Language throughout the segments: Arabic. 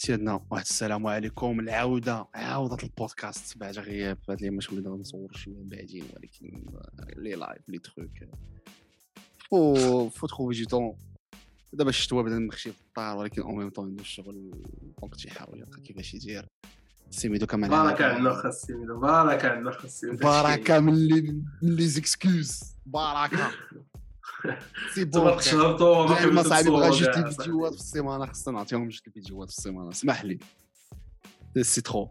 سيدنا واحد السلام عليكم. العودة عوده البودكاست. بعد غياب هاد اليوم ولينا نصور شوية من بعدين ولكن لي لايف لي تخوك. فو فو تخوفي دو طون. دابا الشتوى بدا نمشي في الدار ولكن أو ميم طون الشغل دونك تيحاول يلقى كيفاش يدير. سيميدو كمان بارك عندنا خا سيميدو بارك عندنا خا سيميدو. بركه من لي من لي زيكسكوز. بركه سي بون ما صاحبي بغا جوج الفيديوهات في السيمانه خصنا نعطيهم جوج الفيديوهات في السيمانه اسمح لي. c'est trop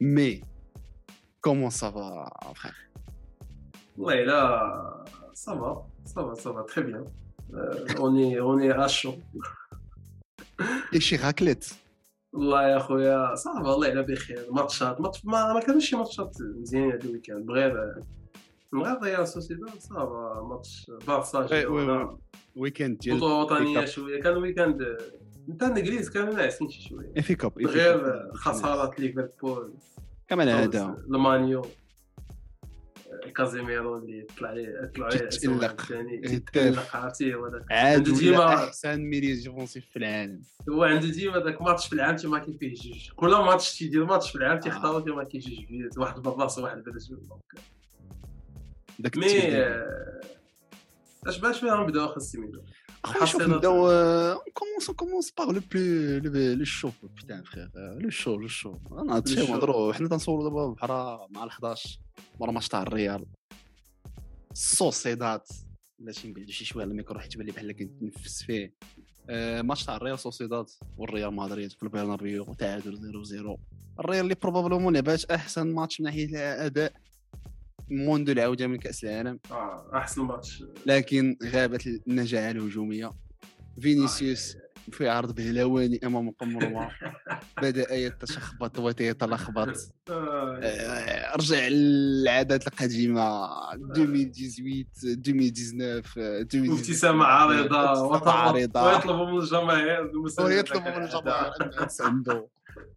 mais comment ça va frère والله لا سافا سافا سافا تري بيان اوني اوني اشو اي شي raclette والله يا خويا ça va والله على بخير ماتشات ما ما كانوش شي ماتشات مزيانين هذا ال week-end غير ريال سوسيداد ça va ماتش بارسا week-end ديال بطولة وطنية شوية كان week-end نتاع الانجليز كانوا ناعسين شي شوية. في coupe غير خسارات ليفربول. كمان هذا. المانيو كازيميرو اللي طلع ليه طلع ليه تتألق. تتألق عرفتي عاد ولا ديما- أحسن milieu défensif في العالم هو عنده ديما داك ماتش في العام تيما كاين فيه جوج. كل ماتش تيدير ماتش في العام آه. تيختاروا فيه ما كاين جوج بيوت. واحد بالرأس وواحد بالرجل. داك مي التبديل. آه، اش باش فينا نبداو اخا السيميدو أخويا شوف نبداو كومونس كومونس باغ لو بلو لو شو بيتان فخير لو شو لو شو أنا هادشي. نهضروا حنا تنصوروا دابا بحال مع ال 11 مورا ماتش تاع الريال سوسيداد بلاتي نبعدو شي شوية على الميكرو حيت بان لي بحال كنتنفس فيه. آه، ماتش تاع الريال سوسيداد والريال مدريد في البرنابيو تعادل 0 0 الريال اللي probablement لعبات أحسن ماتش من ناحية الأداء. منذ العودة من كأس العالم. آه أحسن ماتش. لكن غابت النجاعه الهجومية. فينيسيوس في عرض بهلواني أمام قمرمه بدأ يتشخبط ويتلخبط. آه، آه، رجع للعادات القديمة. 2018 2019 2019 ابتسامة عريضة ابتسامة وطلب- عريضة ويطلب من الجماهير ويطلب من. الجماهير. ان تساندو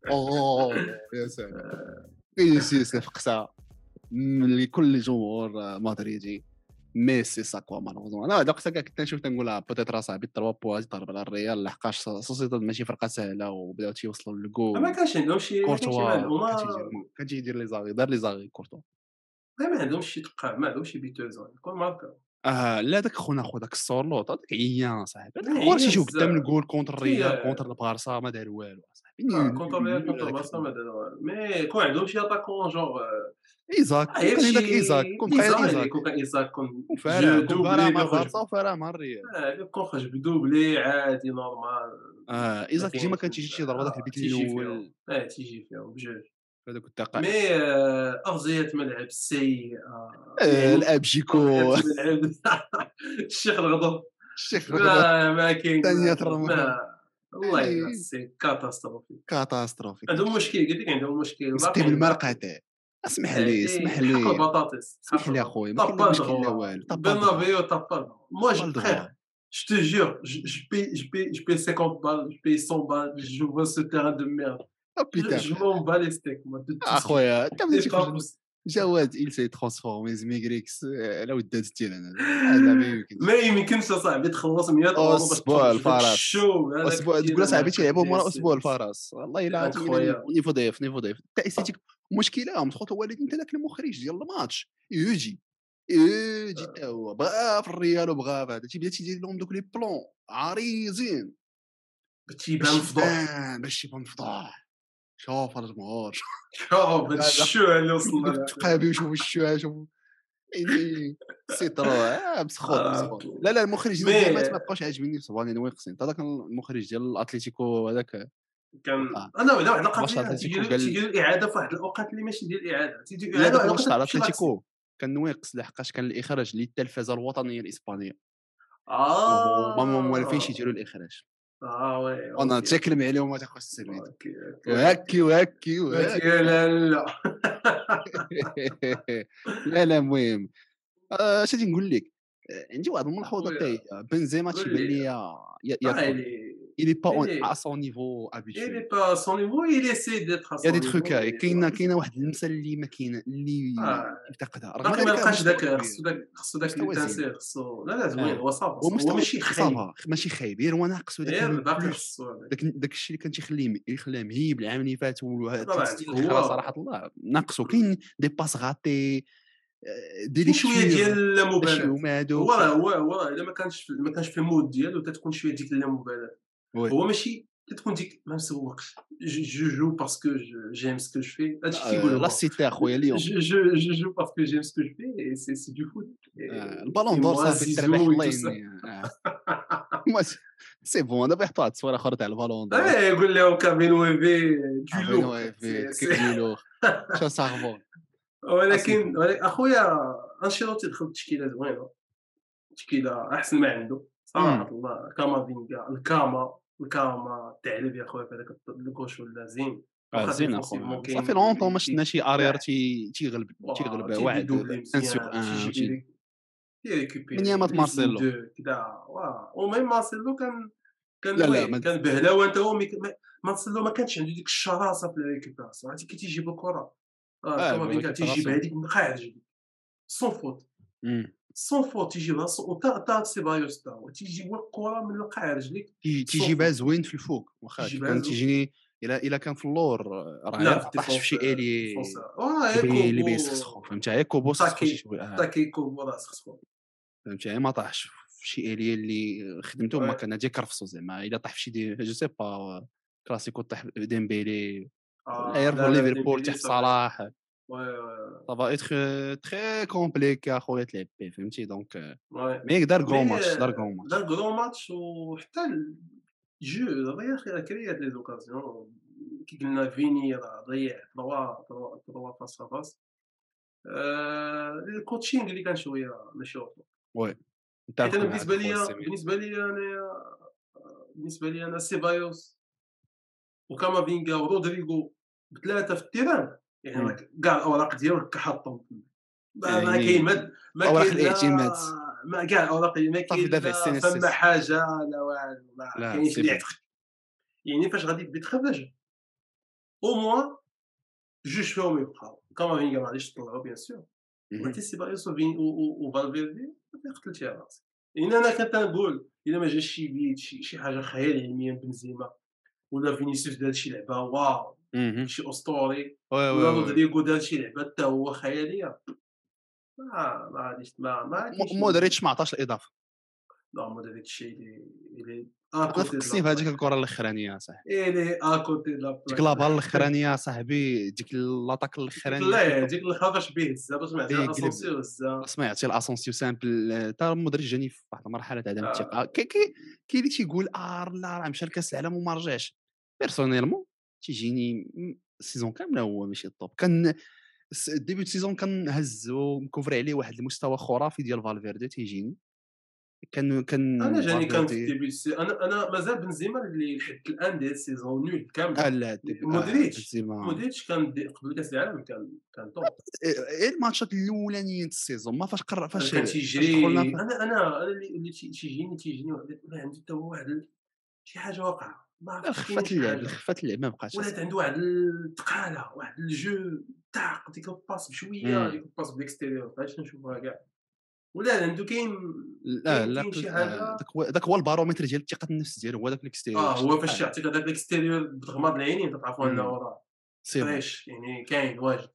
أوه يا سلام. فينيسيوس فقسه لكل جمهور مدريدي ميسي ساكوا مالوزمون أنا هذا وقتها كاع كنت نشوف تنقول بوتيت راه صاحبي التروا بوا ضرب على الريال لحقاش سوسيداد ماشي فرقة سهلة وبداو تيوصلوا ما للجول. كانش عندهم شي ما كورتوا كان ما تيدير- لي زاغي دار لي زاغي كورتوا. ما عندهمش شي تقع ما عندهمش شي بيتوز كل ماركا آه لا داك خونا خو داك السورلوط هذاك عيان صاحبي هذاك هو تيشوف. قدام الجول contre الريال contre البارسا ما دار والو صاحبي contre الريال contre البارسا ما داروا والو. mais كون عندهم شي attaquant genre إيزاك غير كان شي إيزاك كون بحال إيزاك كون إيزاك كون جو كون فارع مع البارسا وفارع مع الريال آه، كون خرج ب doublé عادي normal آه إيزاك ما ديما كان تيجي شي ضربة داك آه، البيت. الأول آه تيجي فيهم بجوج هذاك الدقائق mais آه، ارضيه ملعب سيئه الابجيكو الشيخ الغضب. الشيخ ما ما كاين. ما- والله. إلا سي كاتاستروفي. كاتاستروفي. عندهم مشكل قلت لك عندهم مشكل مسكين المرقع تاعي اسمح لي اسمح حق لي. البطاطس اسمح لي اخويا ما لا والو. طب Bernabéu, t'as pas. Moi, je, te jure, je, je paye, je, paye, je paye 50 balles, je paye 100 balles, je vois ce terrain de merde. Je, putain je m'en bats les steaks, moi. de tout ce اخويا انت. جواد il s'est transformé زميغريكس على ودات التيران هذا ما يمكنش ما يمكنش اصاحبي تخلص 100 اورو في الفرس. أسبوع تقول صاحبي هذاك تيلعبوا مورا ديال أسبوع. الفرس والله الا. نيفو ضيف نيفو ضيف تا استيتيك المشكلة مدخل وليد انت ذاك المخرج ديال الماتش يجي يجي تا هو بغا في الريال وبغا في هذا تيبدا تيدير لهم دوك لي بلون عريضين تيبان يبان باش يبان فضاح شوف الجمهور شوف هذا الشو اللي وصلنا. تقابي وشوف الشوع شوف يعني سيطرو آه، مسخوط آه. مسخوط لا لا المخرج ما بقاوش عاجبني صباني نويقسين هذاك المخرج ديال الأتليتيكو هذاك. كان. أنا لا واحد الوقت تيديروا الإعادة في واحد الأوقات اللي ماشي ديال الإعادة. تيديروا لا اعاده داك واحد الماتش تاع الأتليتيكو. كان نويقس لحقاش كان الإخراج للتلفزة الوطنية الإسبانية. آه. وهما موالفينش يديروا الإخراج. آه وي أنا أوكي. تاكلم عليهم ما تاخذ وهكي وهكي وهكي لا لا لا لا المهم آه، اش غادي نقول لك آه، عندي واحد الملحوظه. حتى هي بنزيما تيبان لي. لي il est pas Il est- à son niveau Il habituel n'est pas à son niveau, il essaie d'être à il y a son des trucs niveau. هاي كاينة. كاينة واحد المثال اللي ما كاين اللي. يفتقدها رغم ما لقاش داك كبير. خصو داك خصو داك. تنسير خصو لا لا زوين. هو صافا هو ماشي خايب ماشي خايب هو ناقص. داك داك الشيء اللي كان تيخليه يخليه مهيب العام اللي فات هو- صراحة الله ناقصو كاين دي باس غاتي دي كاين شوية ديال اللامبالاه هو هو هو الا ما كانش ما كانش في المود ديالو تتكون شوية ديك اللامبالاه. هو ماشي تتكون ديك ما مسوقش جو جو باسكو جيم سكو جو في هادشي آه، كيقول لا هو سيتي اخويا اليوم جو جو جو جو باسكو جيم سكو جو في سي سي دو فوت آه، البالون دور صافي تربح الله يني آه. سي بون دابا يحطوا واحد التصويره أخرى تاع البالون دور إيه يقول لهم كافين ويفي عارفين دو هو لو في- سي- كيف يقولوا شو صاحبو ولكن ولكن اخويا انشيلوتي دخل بتشكيله زوينه تشكيله احسن ما عنده صراحة الله. كامافينغا الكاما الكاما الثعلب يا خويا في هذاك الكوش ولا زين؟ آه، زين اخويا صافي لونطون ما كاين- شفنا شي أرير تي- تيغلب تيغلب واحد ان سوغ ان من يامات مارسيلو. كدا وميم مارسيلو كان كان لا، لا، ما- كان بهلاوه انت هو ما- مارسيلو ما كانش عنده ديك الشراسة في الريكوبيراسيون. عرفتي كي تيجيب الكره آه، آه تيجيبها بالريكوبيراسيون. هذيك من قاعد جديد سون فوت. سون فوت تيجيبها وتا تا سيبايوس تا هو تيجيب الكره من القاع رجليك. تيجيبها زوين في الفوق واخا كان. تيجيني الا الا كان في اللور راه طاحش في شي آلي اللي كوبو- بيسخسخو فهمتي هي كوبو تاكي- آه. كوبو راه سخسخو فهمتي ما طاحش في شي آلي اللي خدمته ما. كان ديك كرفصو زعما إلا طاح في شي جو سي با كلاسيكو طاح ديمبيلي آه، لا، ليفربول تحت. صلاح وي وي سافا اتر تري كومبليكي اخويا تلعب به فهمتي دونك وي مي دار كرون ماتش دار كرون ماتش دار كرون ماتش وحتى الجو ضيع خير كريات لي زوكازيون كي قلنا فيني راه ضيع تروا تروا فاس فاس الكوتشينغ اللي كان شوية ماشي اوطو حيت نتفق أنا بالنسبة أخويا لي السمير. بالنسبة لي أنا بالنسبة لي أنا سيبايوس وكامافينغا ورودريغو بثلاثه في التيران يعني. راك كاع الاوراق ديالك حاطهم ما ما يعني كاين ما ما كاين لا- الاعتماد. ما كاع الاوراق ما كاين فما. حاجة لا والو ما كاينش اللي. يعتقد يعني فاش غادي بيتخرج au moins جوج فيهم يبقاو كامافينغا ما غاديش تطلعو bien sûr. ولكن سيبايوس وفالفيردي ما قتلتي راسك يعني أنا كنت نقول الا ما جاش شي بيت شي, شي حاجة خيال علميا بنزيما ولا فينيسيوس دار شي لعبه واو. شي أسطوري oui ولا oui oui. رودريغو دار شي لعبة حتى هو خيالية. ما ما غاديش ما ما مودريتش ما عطاش الإضافة. لا الشيء اللي اللي فكرتني في هذيك الكرة الأخرانية صاحبي. اللي à côté لا ديك la balle الأخرانية صاحبي ديك l'attaque الأخرانية. لا ديك باش به هزا باش ما إيه، هزا يعطي ل Asensio simple تا مودريتش جاني في واحد المرحلة تاع عدم. الثقه كاين اللي تيقول آه لا راه مشى لكأس العالم وما رجعش. personnellement تيجيني ال saison كامله هو ماشي ال top. كان début ال saison كنهز ومكوفري عليه واحد المستوى خرافي ديال فالفيردي تيجيني كان كان أنا جاني كان في الديبي السي- أنا أنا مازال بنزيما اللي لحد الان ديال ال saison nulle كامل. لا début- مودريتش. مودريتش كان دي- قبل كأس العالم كان كان top إيه الماتشات الأولانيين ال saison؟ ما فاش قرر فاش كان تيجري أنا أنا أنا اللي اللي تي- تيجيني تيجيني عنده حتى واحد شي حاجة واقعة. ما خفات حاجة خفات اللعب ما بقاش ولات عنده واحد الثقاله واحد الجو طاق ديك ال passe بشويه. ديك ال passe بال extérieur بقيتش نشوفها كاع. ولا عنده كاين لا لا شي حاجة- داك هو البارومتر ديال الثقة النفس ديالو هو داك ال extérieur آه هو فاش يعطيك هذاك الاكستيريور بتغمض العينين تعرفوا. انه راه c'est bon. fresh يعني كاين واجد.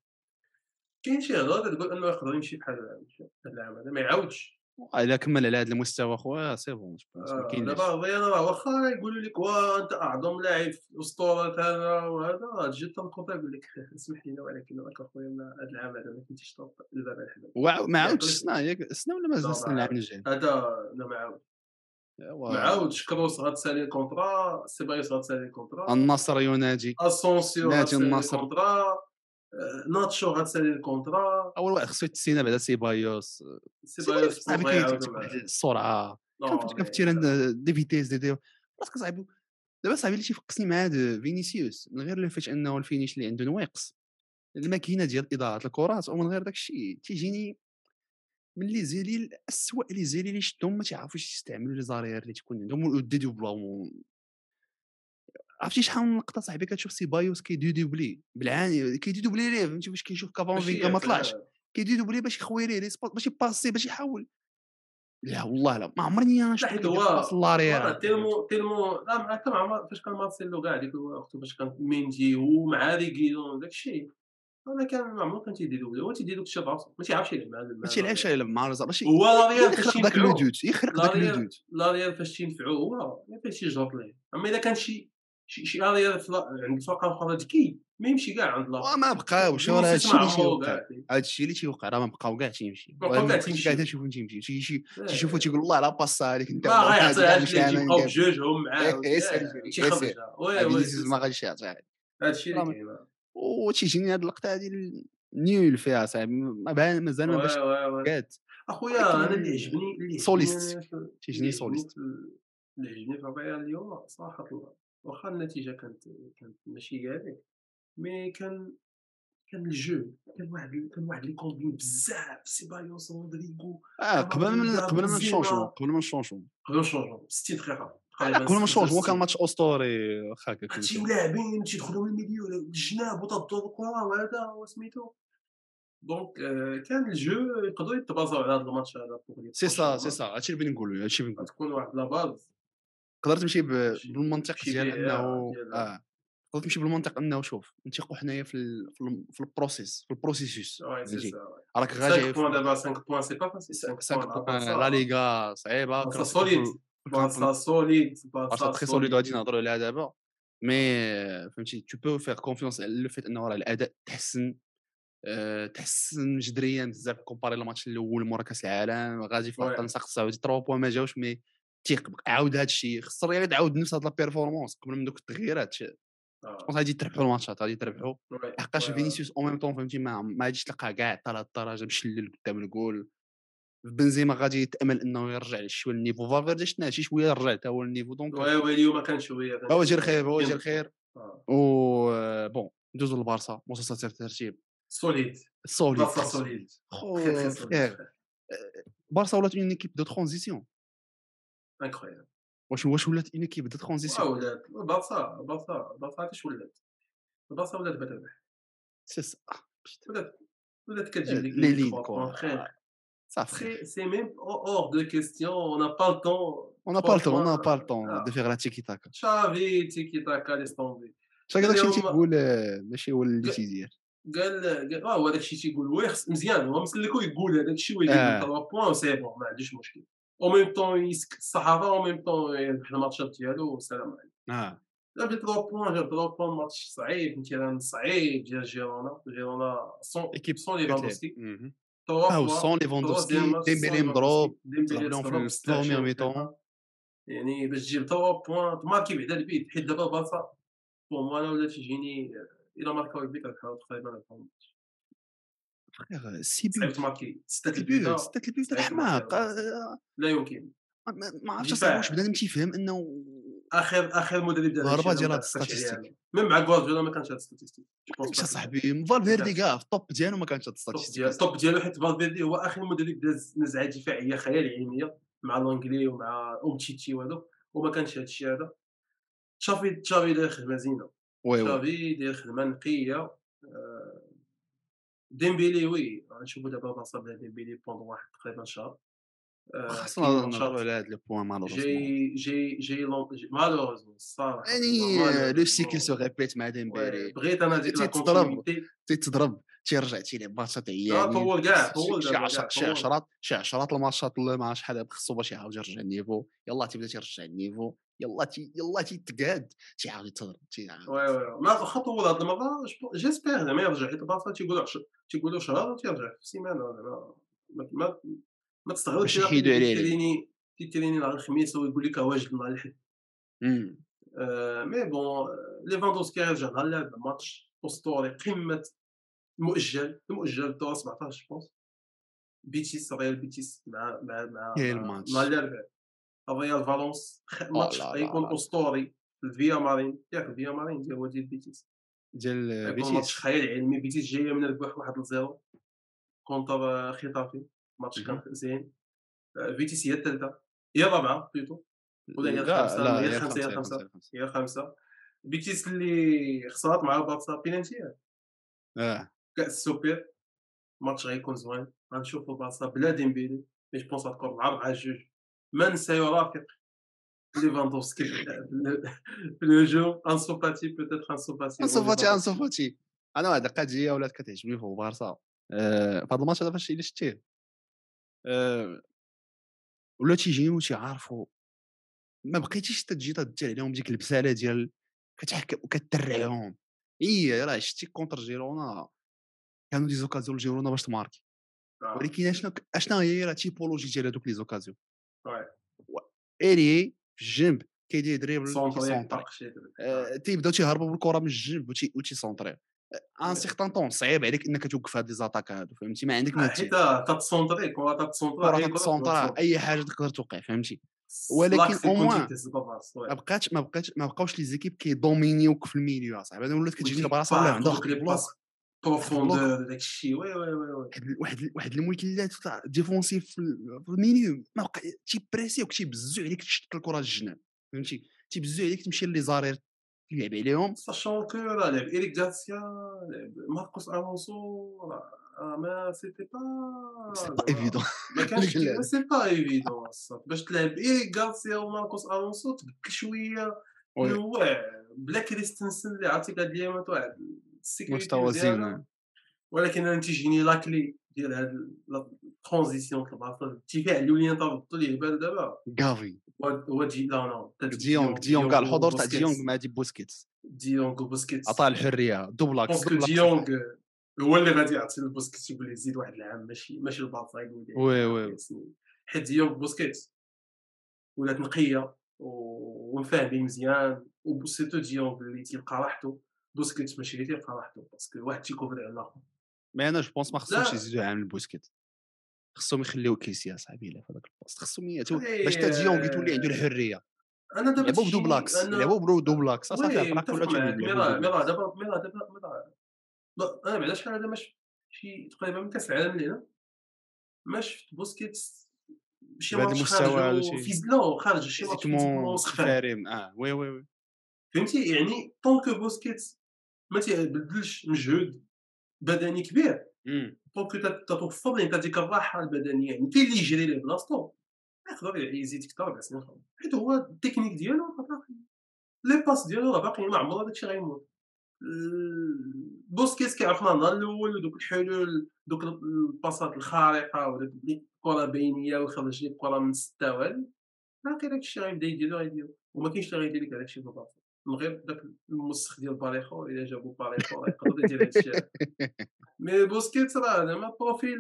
كاين شي هضرة تقول إنه يقدر يمشي بحال هذا العام هذا ما يعاودش. الا كمل على هذا المستوى خويا c'est bon ما آه، كاينش دابا الرياضه راه واخا يقولوا لك وا أنت أعظم لاعب في اسطوره هذا وهذا تجي تنقطع يقول لك اسمح لي ولكن راك أخويا هذا العام هذا ما كنتيش top دابا الحمد وع- ما عاودش يعطيك- السنة ياك السنة ولا مازال السنة العام الجاي؟ هذا لا ما عاود. ما عاودش كروس غتسالي ال contrat سيبايوس غتسالي ال contrat. النصر ينادي أسونسيو غتسالي النصر. ناتشو غتسالي ال contrat. أول واحد خصو يتسينا بعدا سيبايوس سيبايوس السرعة. terrain de vitesse دي دي. راسك صاحبي دابا صاحبي اللي تيفقسني مع هذا فينيسيوس من غير فاش أنه ال finish اللي عنده نواقص. الماكينة ديال اضاءه الكرات ومن غير داك الشيء تيجيني من les ailiers الاسوء les ailiers اللي شدهم ما تيعرفوش يستعملوا les arrières اللي تكون عندهم و dédoublement عرفتي شحال من لقطة صاحبي كتشوف سيبايوس كي dédoubler بالعاني كي dédoubler ليه؟ فهمتي فاش كيشوف كافامافينغا ما طلعش. كيدي دوبلي باش يخوي ليه سبوت باش يباسي باش يحاول. لا والله لا ما عمرني أنا شفت حيت هو تيلمو تيلمو لا حتى مع فاش كان مارسيلو كاع ديك الوقت فاش كان ميندي ومع ريغيلون داك الشيء. أنا كان ما عمرو كان تيدير هو تيدير الشيء براسو ما تيعرفش يلعب مع ما تيلعبش يلعب مع رزق ماشي هو لا ريال فاش يخرق داك لو دوت لا ريال فاش تينفعو هو شي جوط ليه. أما الا كان شي شي شي ريال عند الفرقة الأخرى ذكي ما يمشي كاع عند لا ما بقاوش راه هادشي اللي تيوقع هادشي اللي تيوقع راه ما بقاو كاع تيمشي بقاو كاع تيشوفو تيمشي تيجي تيشوفو تيقول الله لا باسا عليك أنت ما غيعطيهاش ليه تيبقاو بجوجهم معاه تيخرج oui oui. ما غاديش يعطيها هادشي اللي كاين وتيجيني هاد اللقطة هادي نيول فيها صاحبي مازال ما باش كات أخويا أنا اللي عجبني اللي soliste. تيجيني soliste. اللي عجبني في اليوم صراحة الله. واخا النتيجة كانت كانت ماشي كاع mais كان كان الجو كان واحد كان واحد les combines بزاف سيبايوس رودريغو آه قبل من قبل من نشونجو قبل من نشونجو. قبل من نشونجو 60 دقيقة قبل ما نشونجو كان ماتش أسطوري واخا تيم لاعبين تيدخلوا من ال milieu الجناب وتضرب الكره وهذا وسميتو donc كان الجو يقدروا يتبازاو على هذا الماتش هذا سي سا سي سا هادشي اللي بغيت نقولو هادشي اللي بغيت تكون واحد la base. تقدر تمشي بالمنطق ديال أنه آه تقدر تمشي بالمنطق أنه شوف نتيقوا حنايا في ال في ال process في ال processus راك غادي 5 points دابا 5 points c'est pas facile 5 points لا ليغا صعيبة solide بارسا solide بارسا très solide غادي نهضروا عليها دابا. mais فهمتي tu peux faire confiance على le fait أنه راه الأداء تحسن تحسن جذريا بزاف comparé الماتش الأول مورا كاس العالم غادي في النسق السعودي 3 points ما جاوش mais تيق عاود هذا الشيء خص الريال تعاود نفس هاد la performance قبل من دوك التغييرات آه. غادي تربحوا الماتشات غادي تربحوا لحقاش فينيسيوس au même temps فهمتي ما ما غاديش تلقاه كاع حتى لهاد الدرجه مشلل قدام الجول. بنزيما غادي يتأمل إنه يرجع شوية ال niveau. فالفيردي شفناه شي شوية رجع حتى هو ال niveau donc oui oui اليوم كان شوية هو جا الخير هو جا الخير و bon ندوزو للبارسا مصاصات الترتيب. solide solide بارسا solide خير بارسا ولات اون ايكيب دو ترانزيسيون انكرويابل واش واش ولات اون ايكيب دو ترانزيسيون ولات. بارسا بارسا بارسا اش ولات؟ بارسا ولات بتربح سي سا. ولات ولات كتجيب لك لي ليد كوا. صافي. سي ميم اور دو كيستيون اون با الطون اون با الطون اون با الطون دو فيغ لا تيكي تاكا شافي تيكي تاكا ليس طومبي شاك داكشي تيقول ماشي هو اللي تيدير قال قال آه هو داك الشيء تيقول هو مزيان هو مسلكو يقول هذاك الشيء ويجيب 3 points c'est bon ما عندوش مشكل au même temps يسكت الصحافه au même temps يربح الماتشات ديالو والسلام عليكم آه جاب لي 3 points جاب 3 points ماتش صعيب مثلا صعيب ديال جيرونا جيرونا sans équipe sans ليفاندوسكي آه sans ليفاندوسكي ديمبيلي مضروب في mi-temps يعني باش تجيب 3 points تماركي بعدا البيت حيت دابا البارسا بور موا أنا ولا تيجيني إلى ماركاو البيت غنحاول تقريبا نفهم الماتش سي بيوت تماركي ستة البيوت بيوت ستة البيوت الحماق لا يمكن ما ما عرفتش. اصاحبي واش بنادم تيفهم انه اخر اخر مدرب ديال هادشي ديال ما هاد الستاتيستيك. ميم مع غوارديولا ما كانش هاد ستاتيستيك واش اصاحبي فالفيردي كاع في الطوب ديالو ما كانش هاد الستاتيستيك الطوب ديالو حيت فالفيردي هو آخر مدرب داز نزعه دفاعيه خيال علمية مع لونجلي ومع اومتيتي وهذوك وما كانش هاد الشيء هذا. تشافي تشافي داير خدمة زينة. oui تشافي داير خدمة نقية. ديمبيلي oui غنشوفو دابا بلاصه بلا ديمبيلي بوندون واحد تقريبا شهر خاصنا نهضروا على هاد le point malheureusement جاي جاي جاي malheureusement الصراحه يعني لو سيكل سو مالوروزمون. ريبيت مع ديمبيلي بغيت أنا ديك. continuité تيتضرب تيرجع تيلعب ماتشات عيانين طول كاع طول شي. عشرات شي عشرات الماتشات ما عرفتش شحال خصو باش يعاود يرجع ال niveau يلا تيبدا تيرجع ال niveau يلا تي يلا تيتقاد تيعاود يتضرب تيعاود oui oui ما طول هاد المرة j'espère زعما يرجع حيت بارسا تيقولوا تيقولوا شهر وتيرجع في سيمانه زعما ما ما ما تستغربش باش يحيدوا عليه. تيتريني تيتريني نهار الخميس ويقول لك واجد نهار الحد. آه، mais bon ليفاندوسكي يرجع نهار اللعب ماتش أسطوري قمة المؤجل المؤجل الدور 17 pense بيتيس ريال بيتيس مع مع مع إيه. مع الاربعاء ريال فالونس ماتش غيكون. أسطوري. في الفيا مارين ياك الفيا مارين ديال هو ديال بيتيس. ديال غيكون ماتش بيتيس. خيال علمي. بيتيس جاية من الربح 1 0 contre خيتافي ماتش كان. زين. آه، بيتيس هي الثالثه هي الرابعة plutôt ولا هي لا هي الخامسة، هي الخامسة. هي الخامسة. بيتيس اللي خسرات مع بارسا بينالتي. آه. كأس السوبر ماتش غيكون زوين. غنشوفو بارسا بلا ديمبيلي. mais je pense غتكون 4 4 جوج من سيرافق ليفاندوفسكي؟ في الهجوم انسو فاتي peut-être انسو فاتي انسو فاتي انسو فاتي أنا واحد القضية ولات كتعجبني في بارسا. آه، في هذا الماتش هذا فاش إلا شتيه. آه، ولا تيجيو تيعرفوا ما بقيتيش تجي تدي عليهم ديك البسالة ديال كتحكم وكترعهم إي راه شتي contre جيرونا. كانوا des occasions لجيرونا باش تماركي. آه. ولكن اشنا اشنا هي راه typologie ديال هذوك les occasions oui. اري في الجنب كيدير dribble. آه، تيبداو تيهربوا بالكرة من الجنب وتي- وتيسونطريو un certain temps صعيب عليك إنك توقف هاد les attaques هادو فهمتي؟ ما عندك ما آه، دير حيت كرة تتصونطري كرة تسونطرا تتصونطري. أي حاجة تقدر توقع فهمتي؟ ولكن الزباباس، oui. ما بقاتش ما بقاتش ما بقاوش les équipes كيدومينيوك في ال milieu اصاحبي أنا ولات كتجيني البلاصه ولا عندها دوك les profondeurs داك الشيء. oui oui oui oui. واحد واحد المثلث تاع défensif في ال- في ال milieu ما بقى تيبريسيوك تيبزو عليك تشط الكره للجناب فهمتي؟ تيبزو عليك تمشي les arrières تلعب عليهم. sachant que راه لعب إيريك غارسيا لعب ماركوس الونسو mais c'était pas c'est pas évident ما كانش. سي با ايفيدون باش تلعب إيريك غارسيا وماركوس الونسو تبدل شوية هو بلا كريستنسن اللي عرفتي الايامات واحد السيكوريتي مزيانة. ولكن أنا تيجيني لاكلي ديال هاد الترانزيسيون تبع الدفاع الاولين تبطل يهبل دابا غافي هو دي لا لا ديونغ ديونغ كاع الحضور تاع. ديونغ مع دي بوسكيتس ديونغ وبوسكيتس عطاه الحرية دوبلاكس. ديونغ هو اللي غادي يعطي لبوسكيتس يقول ليه زيد واحد العام ماشي ماشي البارسا يقول ليه oui oui. حيت ديونغ بوسكيتس ولات نقية ومفاهمين مزيان و surtout ديونغ اللي تيلقى راحته بوسكيتس ماشي اللي تيلقى راحته parce que واحد تيكوفري على الآخر mais أنا je pense ما خصهمش لا. يزيدوا عام البوسكيت. خصهم يخليو كيسي اصاحبي لا في هذاك ال poste. خصهم باش تا ديونغ يتولي عنده الحرية. أنا دابا لعبوا ب double axe أنا- لعبوا برو double axe. أصاحبي متفق ولا تولي راه دابا مي راه دابا مي راه لا أنا بعدا شحال هذا ماش شي تقريبا من كأس العالم اللي هنا ما شفت بوسكيتس شي ماتش المستوى. فيز لا خارج شي ماتش فارم آه oui oui oui. فهمتي؟ يعني tant que بوسكيتس ما تيبدلش مجهود بدني كبير. tant que تتوفر لك هذيك الراحه البدنيه يعني كاين اللي يجري ليه بلاصتو يقدر يزيد أكثر أربع سنين حيت هو التكنيك ديالو راه باقي les passes ديالو راه باقي ما عمره داكشي غيموت ال- بوسكيتس كيعرف النهار الأول ودوك الحلول دوك الباسات الخارقه وداك اللي كره بينيه ويخرج لك كره من سته وهادي باقي داكشي غيبدا يديرو غيديرو وما كاينش اللي غيدير لك هذاكشي في البلاصه من غير داك المسخ ديال باريخو الا جابو باريخو راه يقدر يدير هادشي mais بوسكيتس راه زعما profil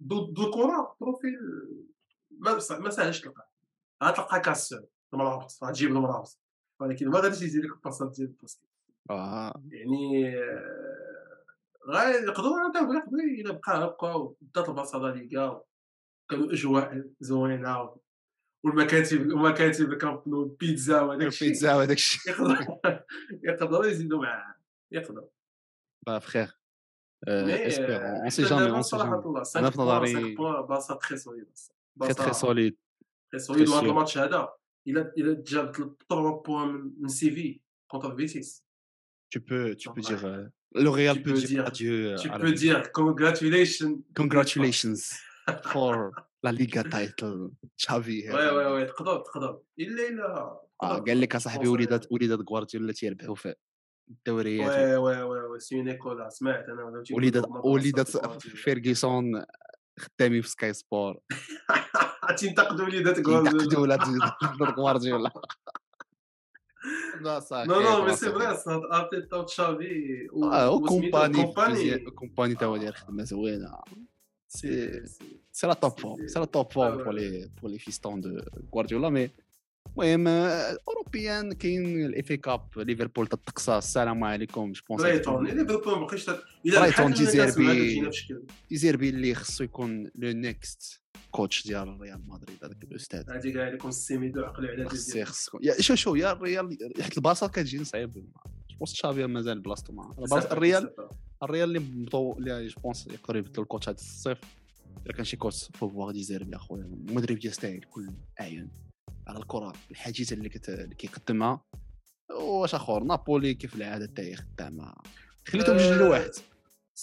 دو دو الكره بروفيل ما ما ساهلش تلقاه غتلقى كاس المرابط غتجيب المرابط ولكن ما غاديش يجي لك الباسات ديال بوسكيتس آه يعني آه، غير يقدروا يعطيو يقدروا الا بقى هكا وبدات البلاصه لا ليغا كانوا اجواء زوينه والمكاتب المكاتب الكامب نو بيتزا وهذاك الشيء البيتزا وهذاك الشيء يقدروا يقدروا يزيدوا معاه يقدروا با فخير مي اسبيرون اون سي حتى جامي دابا اون سي صراحة جامي الله أنا 5 في بوان نظري 5 بوان بلاصه تخي سوليد تري تري سوليد تري سوليد très وهذا sûr. الماتش هذا الا الا جابت 3 بوان من- من سيفي كونتر فيتيس tu peux tu peux Ouais. dire euh, le Real Tu peut peux dire dire- adieu tu à peux la- dire congratulations. Congratulations. For la Liga title. Xavi. وي وي وي. تقدر تقدر. إلا إلا. آه. قال لك أصاحبي وليدات وليدات غوارديولا تيربحوا في الدوريات. وي وي وي وي. سي نيكولا. سمعت أنا وليدات وليدات فيرغيسون خدامين في سكاي سبور. تنتقدوا وليدات غوارديولا. ولاد غوارديولا. لا صافي non non mais c'est vrai ارتيتا وتشافي وسميتو وكومباني كومباني كومباني تا هو داير خدمه زوينه c'est c'est la top forme c'est la top forme pour les pour les assistants de Guardiola mais المهم اوروبيان كاين الاف كاب ليفربول تتقصى السلام عليكم جو بونس برايتون ليفربول ما بقيتش برايتون بحال دي الناس ما زيربي. جينا في شكل ديزيربي اللي خصو يكون لو نيكست كوتش ديال ريال مدريد هذاك الاستاذ هادي كاع يكون السيميدو عقلي على خصو خصو يا شو شو يا الريال حيت الباصه كتجي صعيب بوست تشافي مازال بلاصتو الباص- الريال الريال اللي مطو اللي جو بونس يقدروا يبدلوا الكوتش هذا الصيف. إلا كان شي كوتش فوفوار ديزيربي أخويا. المدرب يستاهل كل أعين. على الكرة الحاجزة اللي, كت... اللي كيقدمها. واش اخر نابولي كيف العادة تاعي خدامه خليتهم جوج لواحد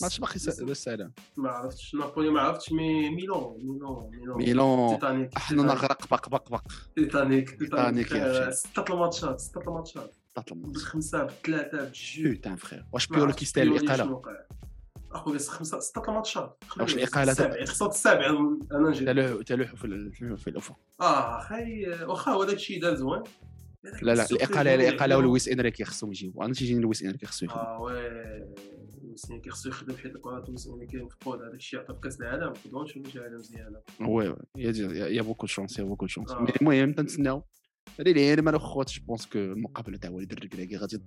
ما عرفتش باقي س- السلام ما عرفتش. نابولي ما عرفتش. مي ميلون ميلون ميلون ميلون تيتانيك أحنا نغرق بق بق بق تيتانيك تيتانيك آه،. ستة الماتشات ستة الماتشات طاط الماتش بالخمسة بالثلاثة بالجوج بوتان فخير واش ما كيستاهل بيولي الإقالة. أخويا خمسة ستة الماتشات واش السابع خصها السابع أنا نجي. تلوح تلوح في ال- في الأفق. آه خي واخا هو داك الشيء دار زوين. لا لا الاقاله الإقالة ولويس إنريكي خصهم يجيبوا أنا تيجيني لويس إنريكي خصو يخدم. آه وي. وسنين كيخصو يخدم حيت الكرات وسنين كينفقوا هذاك الشيء عطى في كاس العالم نقدروا نشوفوا شي حاجة مزيانة. وي يا بوكو شونس يا بوكو شونس. آه. المهم تنتسناو. هذه اللي هي مال خوات جو بونس كو المقابله تاع وليد الركراكي غادي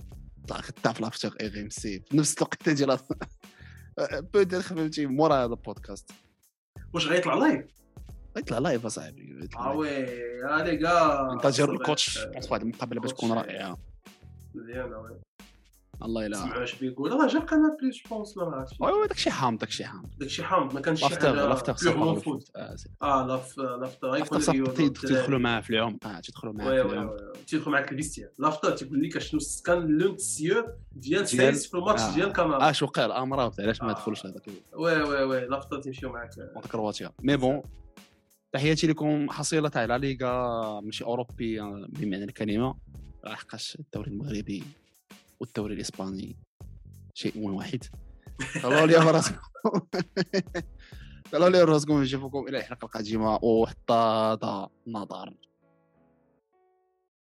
تطلع خدام في لافتر اي ام سي في نفس الوقت ديال بوتيت فهمتي مورا هذا البودكاست. واش غيطلع لايف يطلع لايف أصاحبي آه لايف. وي آه لي كاع انتاجر الكوتش بونس واحد المقابله باش تكون. رائعه مزيانه وي. الله يلا سمعوا اش بيقول؟ راه جا قناة بليس جو بونس ما عرفتش وي وي داكشي حامض داكشي حامض. داكشي حامض ما كانش شي لافتر حاجة لافتر آه لاف لافتر لافتر غيكون. تيدخلوا معاه في العمق آه تيدخلوا معاه في وي العمق وي تيدخل معاك الفيستيان لافتر تيقول لك شنو كان لون سيور ديال فيس في الماتش. ديال كندا آه شو قال؟ امراض علاش ما آه. دخلوش هذاك وي وي وي. لافتر تيمشيو معاك كرواتيا مي بون تحياتي لكم. حصيلة تاع لا ليغا ماشي اوروبي بمعنى الكلمة. لحقاش الدوري المغربي. والدوري الإسباني شيء واحد. طلعوا لي راسكم طلعوا لي راسكم نشوفكم إلى الحلقة القادمة. وحتى نظر.